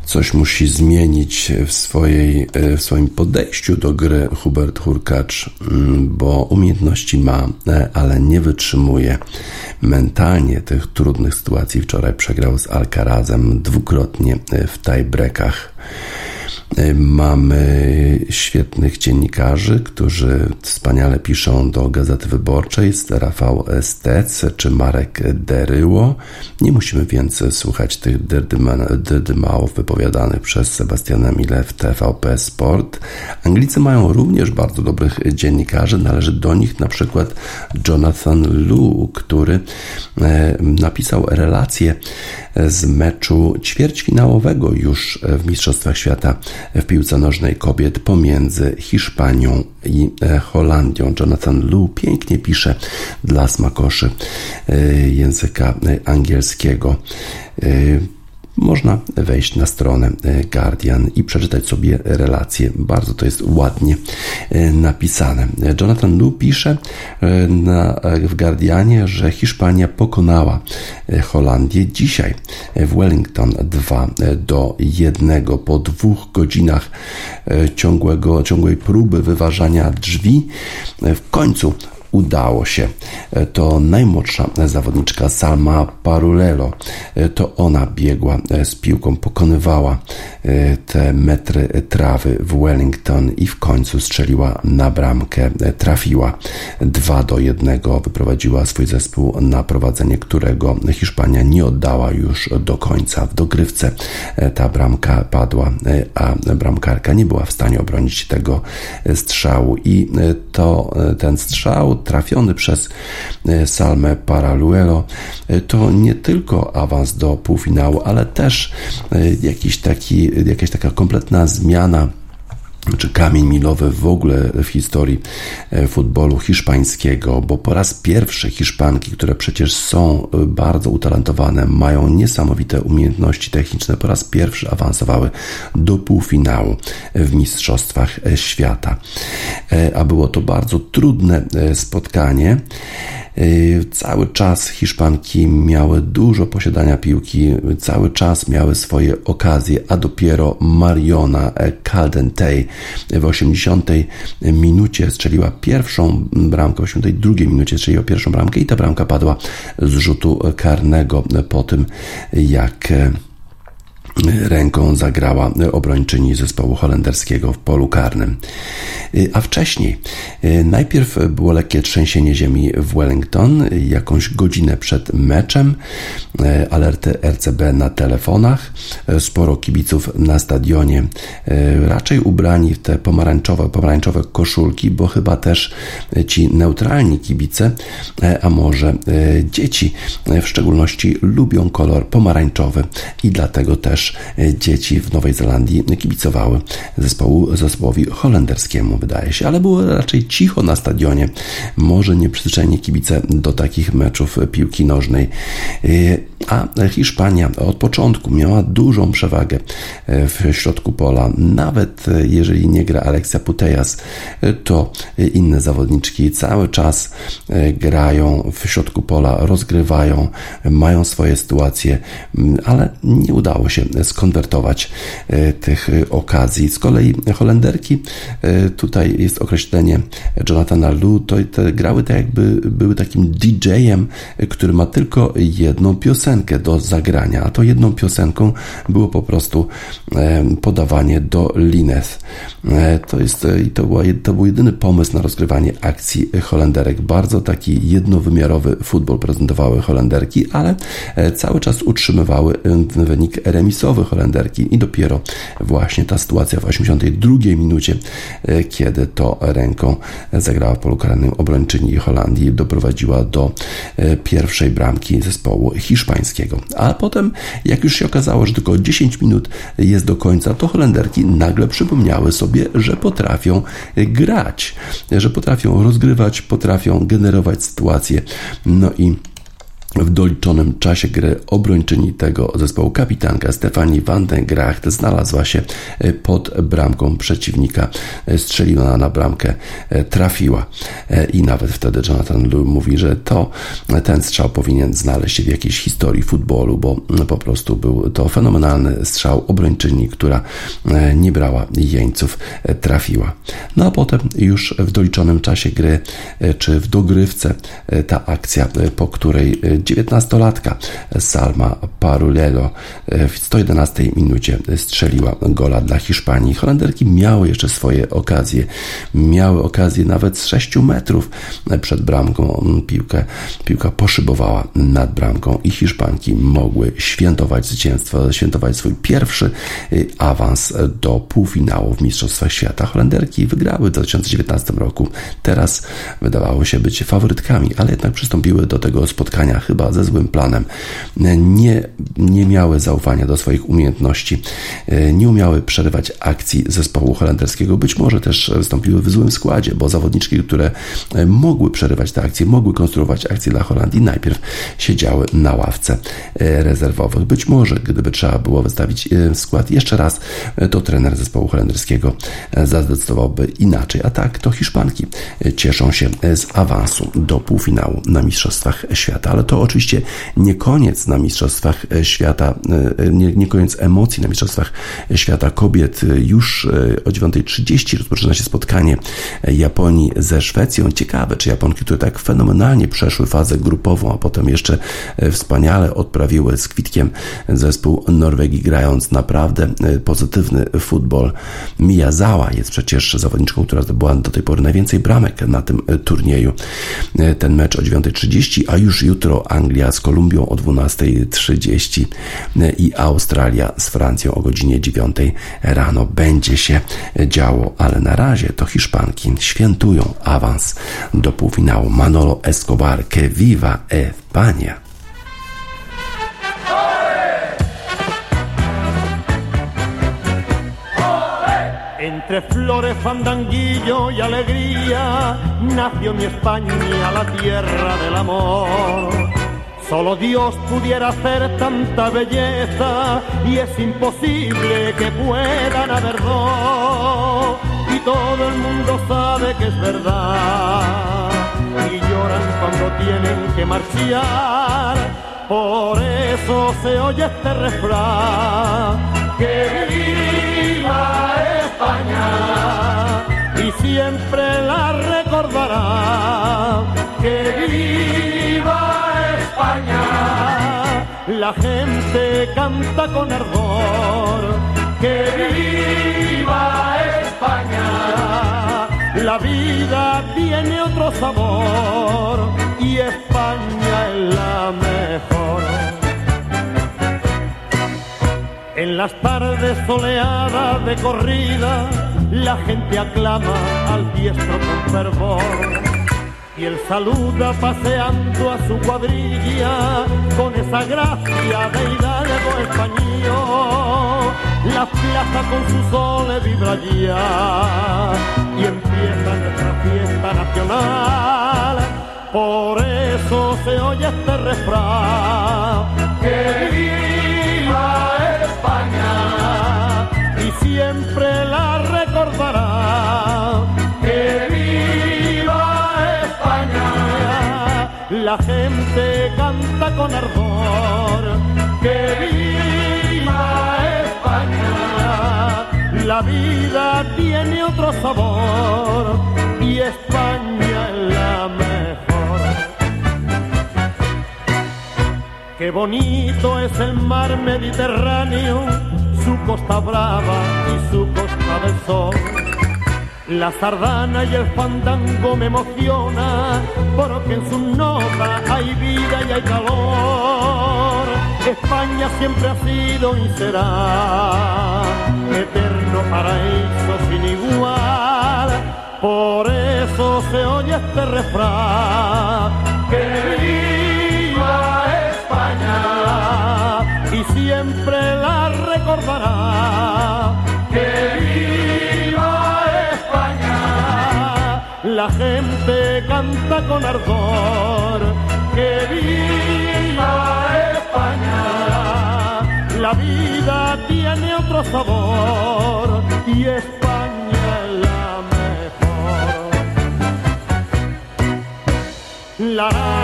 Coś musi zmienić w, swojej, w swoim podejściu do gry Hubert Hurkacz, mm, bo umiejętności ma, ale nie wytrzymuje mentalnie tych trudnych sytuacji. Wczoraj przegrał z Alcarazem dwukrotnie w tiebreakach. Mamy świetnych dziennikarzy, którzy wspaniale piszą do Gazety Wyborczej, Rafał Stec czy Marek Deryło. Nie musimy więc słuchać tych dydymałów wypowiadanych przez Sebastiana Mille w TVP Sport. Anglicy mają również bardzo dobrych dziennikarzy. Należy do nich na przykład Jonathan Lu, który e, napisał relację z meczu ćwierćfinałowego już w Mistrzostwach Świata w piłce nożnej kobiet pomiędzy Hiszpanią i e, Holandią. Jonathan Lu pięknie pisze dla smakoszy e, języka angielskiego można wejść na stronę e, Guardian i przeczytać sobie relacje. Bardzo to jest ładnie e, napisane. Jonathan Lu pisze e, na, w Guardianie, że Hiszpania pokonała Holandię dzisiaj w Wellington 2 do 1 po dwóch godzinach ciągłego, ciągłej próby wyważania drzwi. W końcu udało się. To najmłodsza zawodniczka Salma Parulelo. To ona biegła z piłką, pokonywała e, te metry trawy w Wellington i w końcu strzeliła na bramkę. Trafiła 2 do 1, wyprowadziła swój zespół na prowadzenie, którego Hiszpania nie oddała już do końca. W dogrywce e, ta bramka padła, e, a bramkarka nie była w stanie obronić tego strzału i to ten strzał trafiony przez e, Salmę Paraluelo, e, to nie tylko awans do półfinału, ale też e, jakiś taki, jakaś taka kompletna zmiana czy kamień milowy w ogóle w historii futbolu hiszpańskiego, bo po raz pierwszy Hiszpanki, które przecież są bardzo utalentowane, mają niesamowite umiejętności techniczne, po raz pierwszy awansowały do półfinału w Mistrzostwach Świata. A było to bardzo trudne spotkanie. Cały czas Hiszpanki miały dużo posiadania piłki, cały czas miały swoje okazje, a dopiero Mariona Caldentej w 80 minucie strzeliła pierwszą bramkę, w 82 minucie strzeliła pierwszą bramkę i ta bramka padła z rzutu karnego po tym, jak ręką zagrała obrończyni zespołu holenderskiego w polu karnym. A wcześniej, najpierw było lekkie trzęsienie ziemi w Wellington, jakąś godzinę przed meczem, alerty RCB na telefonach, sporo kibiców na stadionie, raczej ubrani w te pomarańczowe, pomarańczowe koszulki, bo chyba też ci neutralni kibice, a może dzieci w szczególności lubią kolor pomarańczowy i dlatego też E, dzieci w Nowej Zelandii kibicowały zespołu, zespołowi holenderskiemu, wydaje się, ale było raczej cicho na stadionie. Może nieprzyzwyczajeni kibice do takich meczów piłki nożnej. E, a Hiszpania od początku miała dużą przewagę e, w środku pola. Nawet jeżeli nie gra Alexia Putejas, to inne zawodniczki cały czas grają w środku pola, rozgrywają, mają swoje sytuacje, ale nie udało się skonwertować e, tych okazji. Z kolei Holenderki, e, tutaj jest określenie Jonathana Lu, to grały tak jakby były takim DJ-em, który ma tylko jedną piosenkę do zagrania, a to jedną piosenką było po prostu e, podawanie do Lineth. To, jest, to, była, to był jedyny pomysł na rozgrywanie akcji Holenderek. Bardzo taki jednowymiarowy futbol prezentowały Holenderki, ale cały czas utrzymywały wynik remisowy Holenderki i dopiero właśnie ta sytuacja w 82 minucie, e, kiedy to ręką zagrała w polu karnym obrończyni Holandii, doprowadziła do e, pierwszej bramki zespołu hiszpańskiego. A potem, jak już się okazało, że tylko 10 minut jest do końca, to Holenderki nagle przypomniały sobie, że potrafią grać, że potrafią rozgrywać, potrafią generować sytuacje. No i w doliczonym czasie gry obrończyni tego zespołu kapitanka Stefani van den Gracht znalazła się e, pod bramką przeciwnika. E, strzeliła na bramkę, e, trafiła i nawet wtedy Jonathan Lew mówi, że to ten strzał powinien znaleźć się w jakiejś historii futbolu, bo po prostu był to fenomenalny strzał obrończyni, która nie brała jeńców, trafiła. No a potem już w doliczonym czasie gry, czy w dogrywce ta akcja, po której 19-latka Salma Parulelo w 111 minucie strzeliła gola dla Hiszpanii. Holenderki miały jeszcze swoje okazje. Miały okazję nawet z 6 metrów przed bramką. Piłkę, piłka poszybowała nad bramką i Hiszpanki mogły świętować zwycięstwo, świętować swój pierwszy y, awans do półfinału w Mistrzostwach Świata. Holenderki wygrały w 2019 roku. Teraz wydawało się być faworytkami, ale jednak przystąpiły do tego spotkania ze złym planem. Nie, nie miały zaufania do swoich umiejętności, nie umiały przerywać akcji zespołu holenderskiego. Być może też wystąpiły w złym składzie, bo zawodniczki, które mogły przerywać te akcje, mogły konstruować akcje dla Holandii, najpierw siedziały na ławce rezerwowych. Być może, gdyby trzeba było wystawić e, skład jeszcze raz, to trener zespołu holenderskiego zadecydowałby inaczej. A tak, to Hiszpanki cieszą się z awansu do półfinału na Mistrzostwach Świata. Ale to oczywiście nie koniec na Mistrzostwach Świata, e, nie, nie koniec emocji na Mistrzostwach Świata Kobiet. Już e, o 9.30 rozpoczyna się spotkanie Japonii ze Szwecją. Ciekawe, czy Japonki, które tak fenomenalnie przeszły fazę grupową, a potem jeszcze e, wspaniale odprawiły z kwitkiem zespół Norwegii, grając naprawdę pozytywny futbol. Miyazawa jest przecież zawodniczką, która zdobyła do tej pory najwięcej bramek na tym turnieju. Ten mecz o 9.30, a już jutro Anglia z Kolumbią o 12.30 i Australia z Francją o godzinie 9 rano będzie się działo, ale na razie to Hiszpanki świętują awans do półfinału. Manolo Escobar, que viva España! Entre flores, fandanguillo y alegría nació mi España, la tierra del amor. Solo Dios pudiera hacer tanta belleza y es imposible que puedan haber dos. Y todo el mundo sabe que es verdad y lloran cuando tienen que marchar. Por eso se oye este refrán que viva España y siempre la recordará que viva España la gente canta con ardor. ¡Que viva España! La vida tiene otro sabor y España es la mejor. En las tardes soleadas de corrida, la gente aclama al diestro con fervor y él saluda paseando a su cuadrilla con esa gracia de hidalgo español. La plaza con su sol vibra ya y empieza nuestra fiesta nacional. Por eso se oye este refrán. ¡Que viva España! Y siempre la recordará la gente canta con ardor. ¡Que viva España! La vida tiene otro sabor y España es la mejor. Qué bonito es el mar Mediterráneo, su costa brava y su costa del sol la sardana y el fandango me emociona, porque en su nota hay vida y hay calor. España siempre ha sido y será eterno paraíso sin igual. Por eso se oye este refrán, que viva España y siempre la recordará. La gente canta con ardor. ¡Que viva España! La vida tiene otro sabor y España es la mejor. La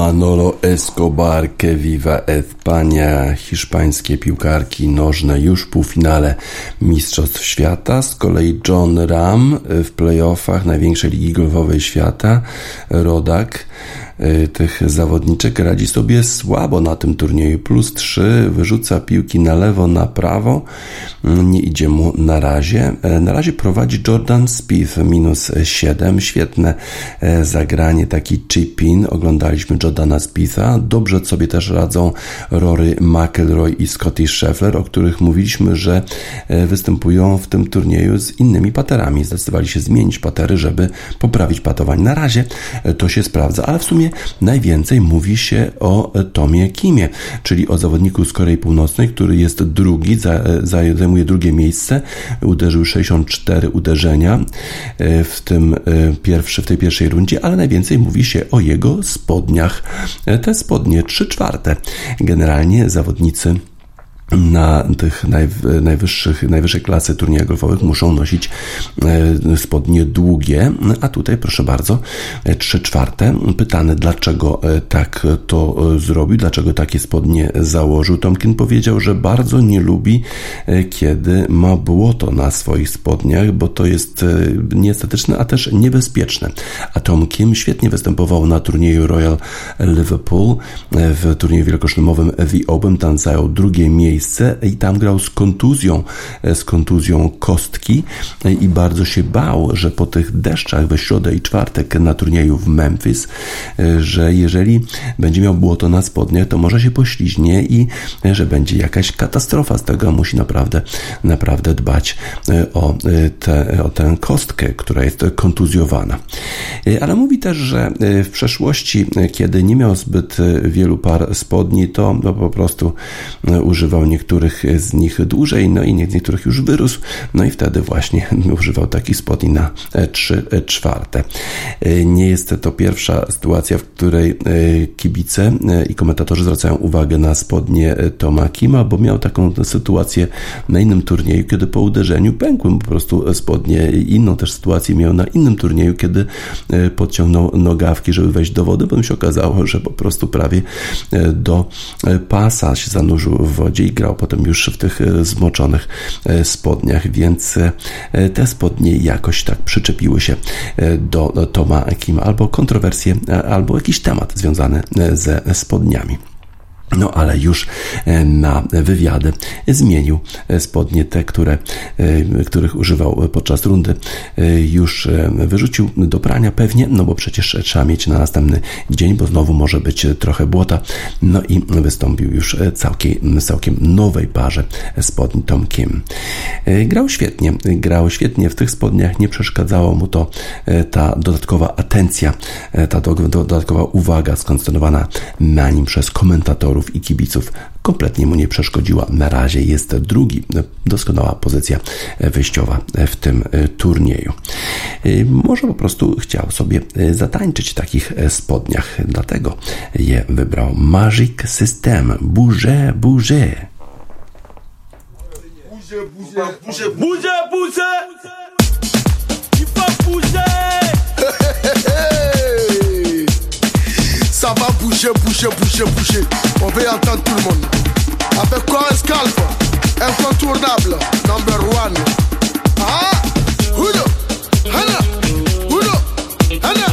Manolo Escobar, que viva Espania, hiszpańskie piłkarki nożne już w półfinale Mistrzostw Świata. Z kolei John Ram w playoffach największej ligi golfowej świata, rodak tych zawodniczek radzi sobie słabo na tym turnieju. Plus 3, wyrzuca piłki na lewo, na prawo. Mm, nie idzie mu na razie. E, na razie prowadzi Jordan Spieth minus 7. Świetne e, zagranie, taki chip-in. Oglądaliśmy Jordana Spietha. Dobrze sobie też radzą Rory McIlroy i Scotty Scheffler, o których mówiliśmy, że e, występują w tym turnieju z innymi paterami. Zdecydowali się zmienić patery, żeby poprawić patowanie. Na razie to się sprawdza, ale w sumie najwięcej mówi się o Tomie Kimie, czyli o zawodniku z Korei Północnej, który jest drugi, zajmuje drugie miejsce, uderzył 64 uderzenia e, w, tym e, pierwszy, w tej pierwszej rundzie, ale najwięcej mówi się o jego spodniach. E, te spodnie 3 czwarte. Generalnie zawodnicy na tych najwyższych, najwyższej klasy turniejach golfowych muszą nosić e, spodnie długie, a tutaj proszę bardzo, e, trzy czwarte. Pytany, dlaczego e, tak to zrobił, dlaczego takie spodnie założył. Tomkin powiedział, że bardzo nie lubi, kiedy ma błoto na swoich spodniach, bo to jest nieestetyczne, a też niebezpieczne. A Tom Kim świetnie występował na turnieju Royal Liverpool, w turnieju wielkoszlemowym The Open, tam zajął drugie miejsce miejsce i tam grał z kontuzją, e, z kontuzją kostki e, i bardzo się bał, że po tych deszczach we środę i czwartek na turnieju w Memphis, e, że jeżeli będzie miał błoto na spodniach, to może się pośliźnie i że będzie jakaś katastrofa z tego. Musi naprawdę, naprawdę dbać o, te, o tę kostkę, która jest kontuzjowana. Ale mówi też, że w przeszłości, kiedy nie miał zbyt wielu par spodni, to, to po prostu używał niektórych z nich dłużej, no i niektórych już wyrósł, no i wtedy właśnie używał takich spodni na 3 czwarte. Nie jest to pierwsza sytuacja, w której kibice i komentatorzy zwracają uwagę na spodnie Toma Kima, bo miał taką sytuację na innym turnieju, kiedy po uderzeniu pękły po prostu spodnie. Inną też sytuację miał na innym turnieju, kiedy podciągnął nogawki, żeby wejść do wody, bo się okazało, że po prostu prawie do pasa się zanurzył w wodzie i grał potem już w tych zmoczonych spodniach, więc te spodnie jakoś tak przyczepiły się do Toma Kim albo kontrowersje, albo jakiś temat związany ze spodniami. No ale już e, na wywiady zmienił e, spodnie te, które, e, których używał podczas rundy. Już wyrzucił do prania pewnie, no bo przecież trzeba mieć na następny dzień, bo znowu może być trochę błota. No i wystąpił już całkiem, całkiem nowej parze spodni Tom Kim. Grał świetnie, grał świetnie w tych spodniach, nie przeszkadzało mu to ta dodatkowa atencja, ta dodatkowa uwaga skoncentrowana na nim przez komentatorów i kibiców kompletnie mu nie przeszkodziła. Na razie jest drugi, doskonała pozycja wyjściowa w tym turnieju. Może po prostu chciał sobie zatańczyć w takich spodniach, dlatego je wybrał Magic System. Bouge, bouge. Bouge, bouge, bouge, Bouge, bouge Il faut bouger Ça va bouger, bouger, bouger, bouger. On veut entendre tout le monde. Avec quoi un scalp Incontournable, number one. Ah Uno Hana Uno Hana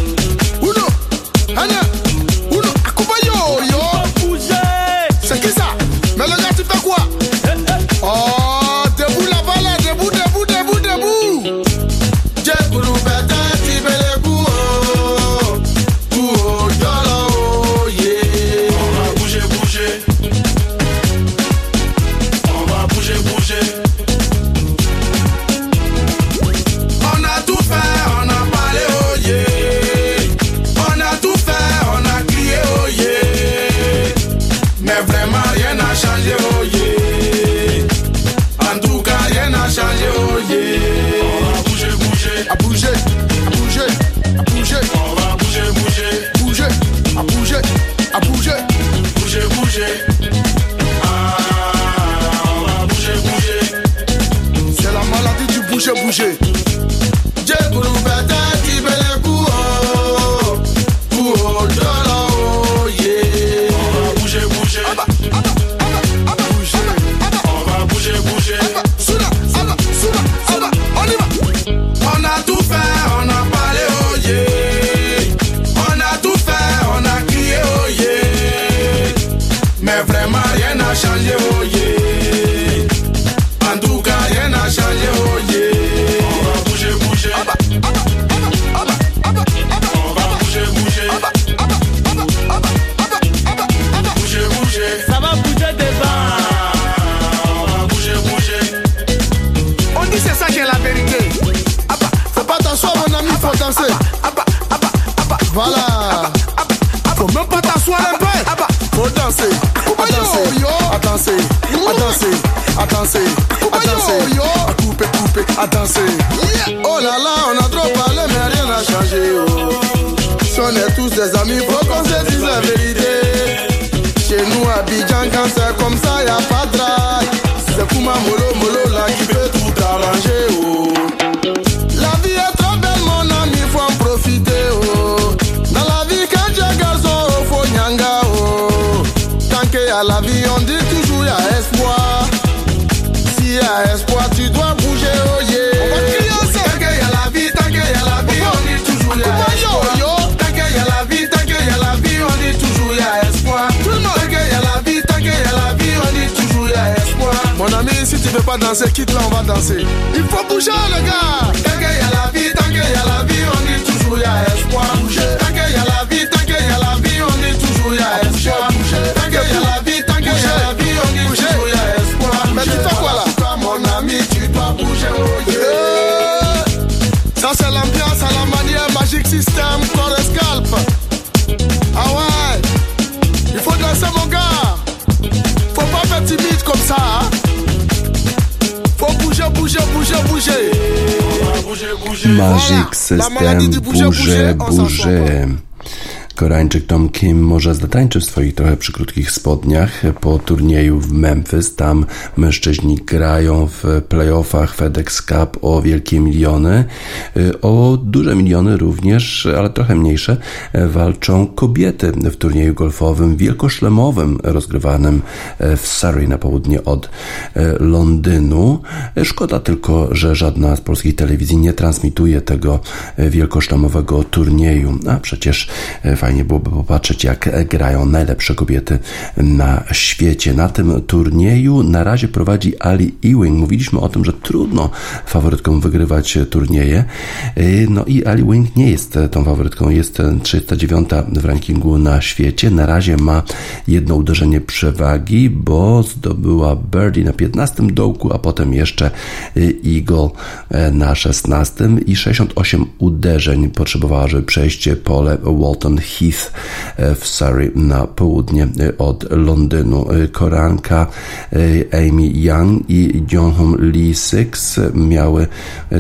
Abidjan, quand c'est comme ça, y a pas de pas danser, quitte là, on va danser. Il faut bouger, le gars. Tant qu'il y a la vie, tant qu'il y a la vie, on dit toujours y a espoir. Tant bouger, bouger, bouger. Magic voilà. System, bouger, bouger. Koreańczyk Tom Kim może zatańczy w swoich trochę przykrótkich spodniach po turnieju w Memphis. Tam mężczyźni grają w playoffach FedEx Cup o wielkie miliony. O duże miliony również, ale trochę mniejsze, walczą kobiety w turnieju golfowym wielkoszlemowym rozgrywanym w Surrey na południe od Londynu. Szkoda tylko, że żadna z polskich telewizji nie transmituje tego wielkoszlemowego turnieju. A przecież fajnie byłoby popatrzeć, jak grają najlepsze kobiety na świecie. Na tym turnieju na razie prowadzi Ali Ewing. Mówiliśmy o tym, że trudno faworytkom wygrywać turnieje. No i Ali Ewing nie jest tą faworytką, jest 309 w rankingu na świecie. Na razie ma jedno uderzenie przewagi, bo zdobyła birdie na 15 dołku, a potem jeszcze eagle na 16 i 68 uderzeń potrzebowała, żeby przejść pole Walton Heath w Surrey na południe od Londynu. Koranka Amy Young i Jonghyun Lee Six miały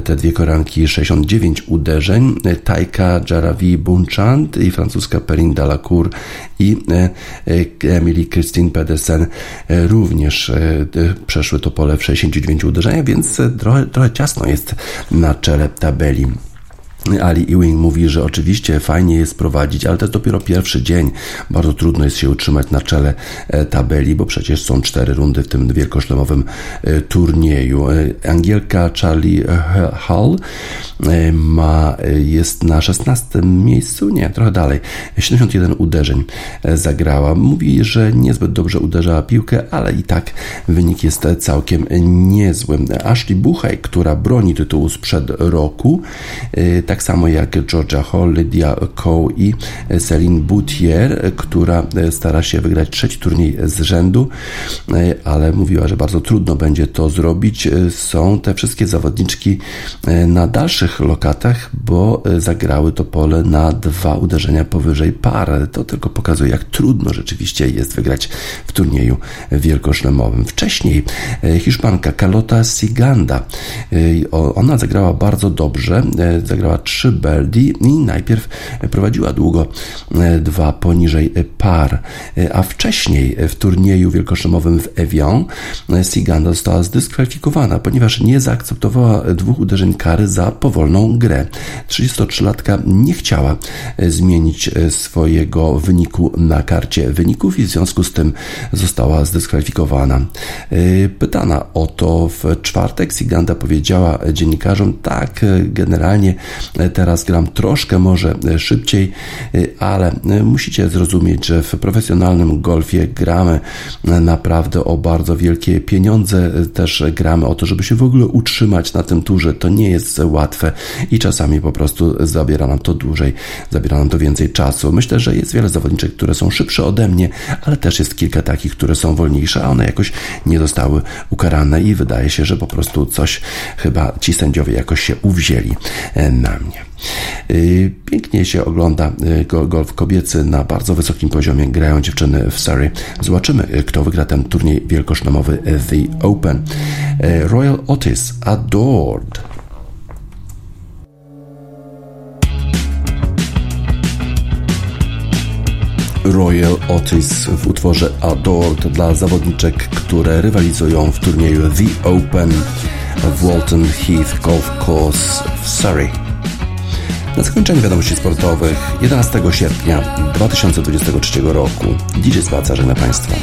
te dwie koranki 69 uderzeń. Taika Jaravi Bunchant i francuska Perrine Dalacour i Emily Christine Pedersen również przeszły to pole w 69 uderzeniach, więc trochę, trochę ciasno jest na czele tabeli. Ali Ewing mówi, że oczywiście fajnie jest prowadzić, ale to jest dopiero pierwszy dzień. Bardzo trudno jest się utrzymać na czele tabeli, bo przecież są cztery rundy w tym wielkoszlemowym turnieju. Angielka Charlie Hull ma, jest na 16 miejscu, nie, trochę dalej. 71 uderzeń zagrała. Mówi, że niezbyt dobrze uderzała piłkę, ale i tak wynik jest całkiem niezły. Ashley Buchej, która broni tytułu sprzed roku, tak samo jak Georgia Hall, Lydia Coe i Celine Boutier, która stara się wygrać trzeci turniej z rzędu, ale mówiła, że bardzo trudno będzie to zrobić. Są te wszystkie zawodniczki na dalszych lokatach, bo zagrały to pole na dwa uderzenia powyżej par. To tylko pokazuje, jak trudno rzeczywiście jest wygrać w turnieju wielkoszlemowym. Wcześniej Hiszpanka Carlota Siganda, ona zagrała bardzo dobrze, zagrała trzy birdie i najpierw prowadziła długo dwa poniżej par, a wcześniej w turnieju wielkoszlemowym w Evian Siganda została zdyskwalifikowana, ponieważ nie zaakceptowała dwóch uderzeń kary za powolną grę. 33-latka nie chciała zmienić swojego wyniku na karcie wyników i w związku z tym została zdyskwalifikowana. Pytana o to w czwartek Siganda powiedziała dziennikarzom, tak, generalnie teraz gram troszkę może szybciej, ale musicie zrozumieć, że w profesjonalnym golfie gramy naprawdę o bardzo wielkie pieniądze, też gramy o to, żeby się w ogóle utrzymać na tym turze. To nie jest łatwe i czasami po prostu zabiera nam to dłużej, zabiera nam to więcej czasu. Myślę, że jest wiele zawodniczek, które są szybsze ode mnie, ale też jest kilka takich, które są wolniejsze, a one jakoś nie zostały ukarane i wydaje się, że po prostu coś chyba ci sędziowie jakoś się uwzięli na mnie. Pięknie się ogląda golf kobiecy na bardzo wysokim poziomie. Grają dziewczyny w Surrey. Zobaczymy, kto wygra ten turniej wielkoszlemowy The Open. Royal Otis Adored. Royal Otis w utworze Adored dla zawodniczek, które rywalizują w turnieju The Open w Walton Heath Golf Course w Surrey. Na zakończenie wiadomości sportowych 11 sierpnia 2023 roku DJ Spaca żegna Państwa.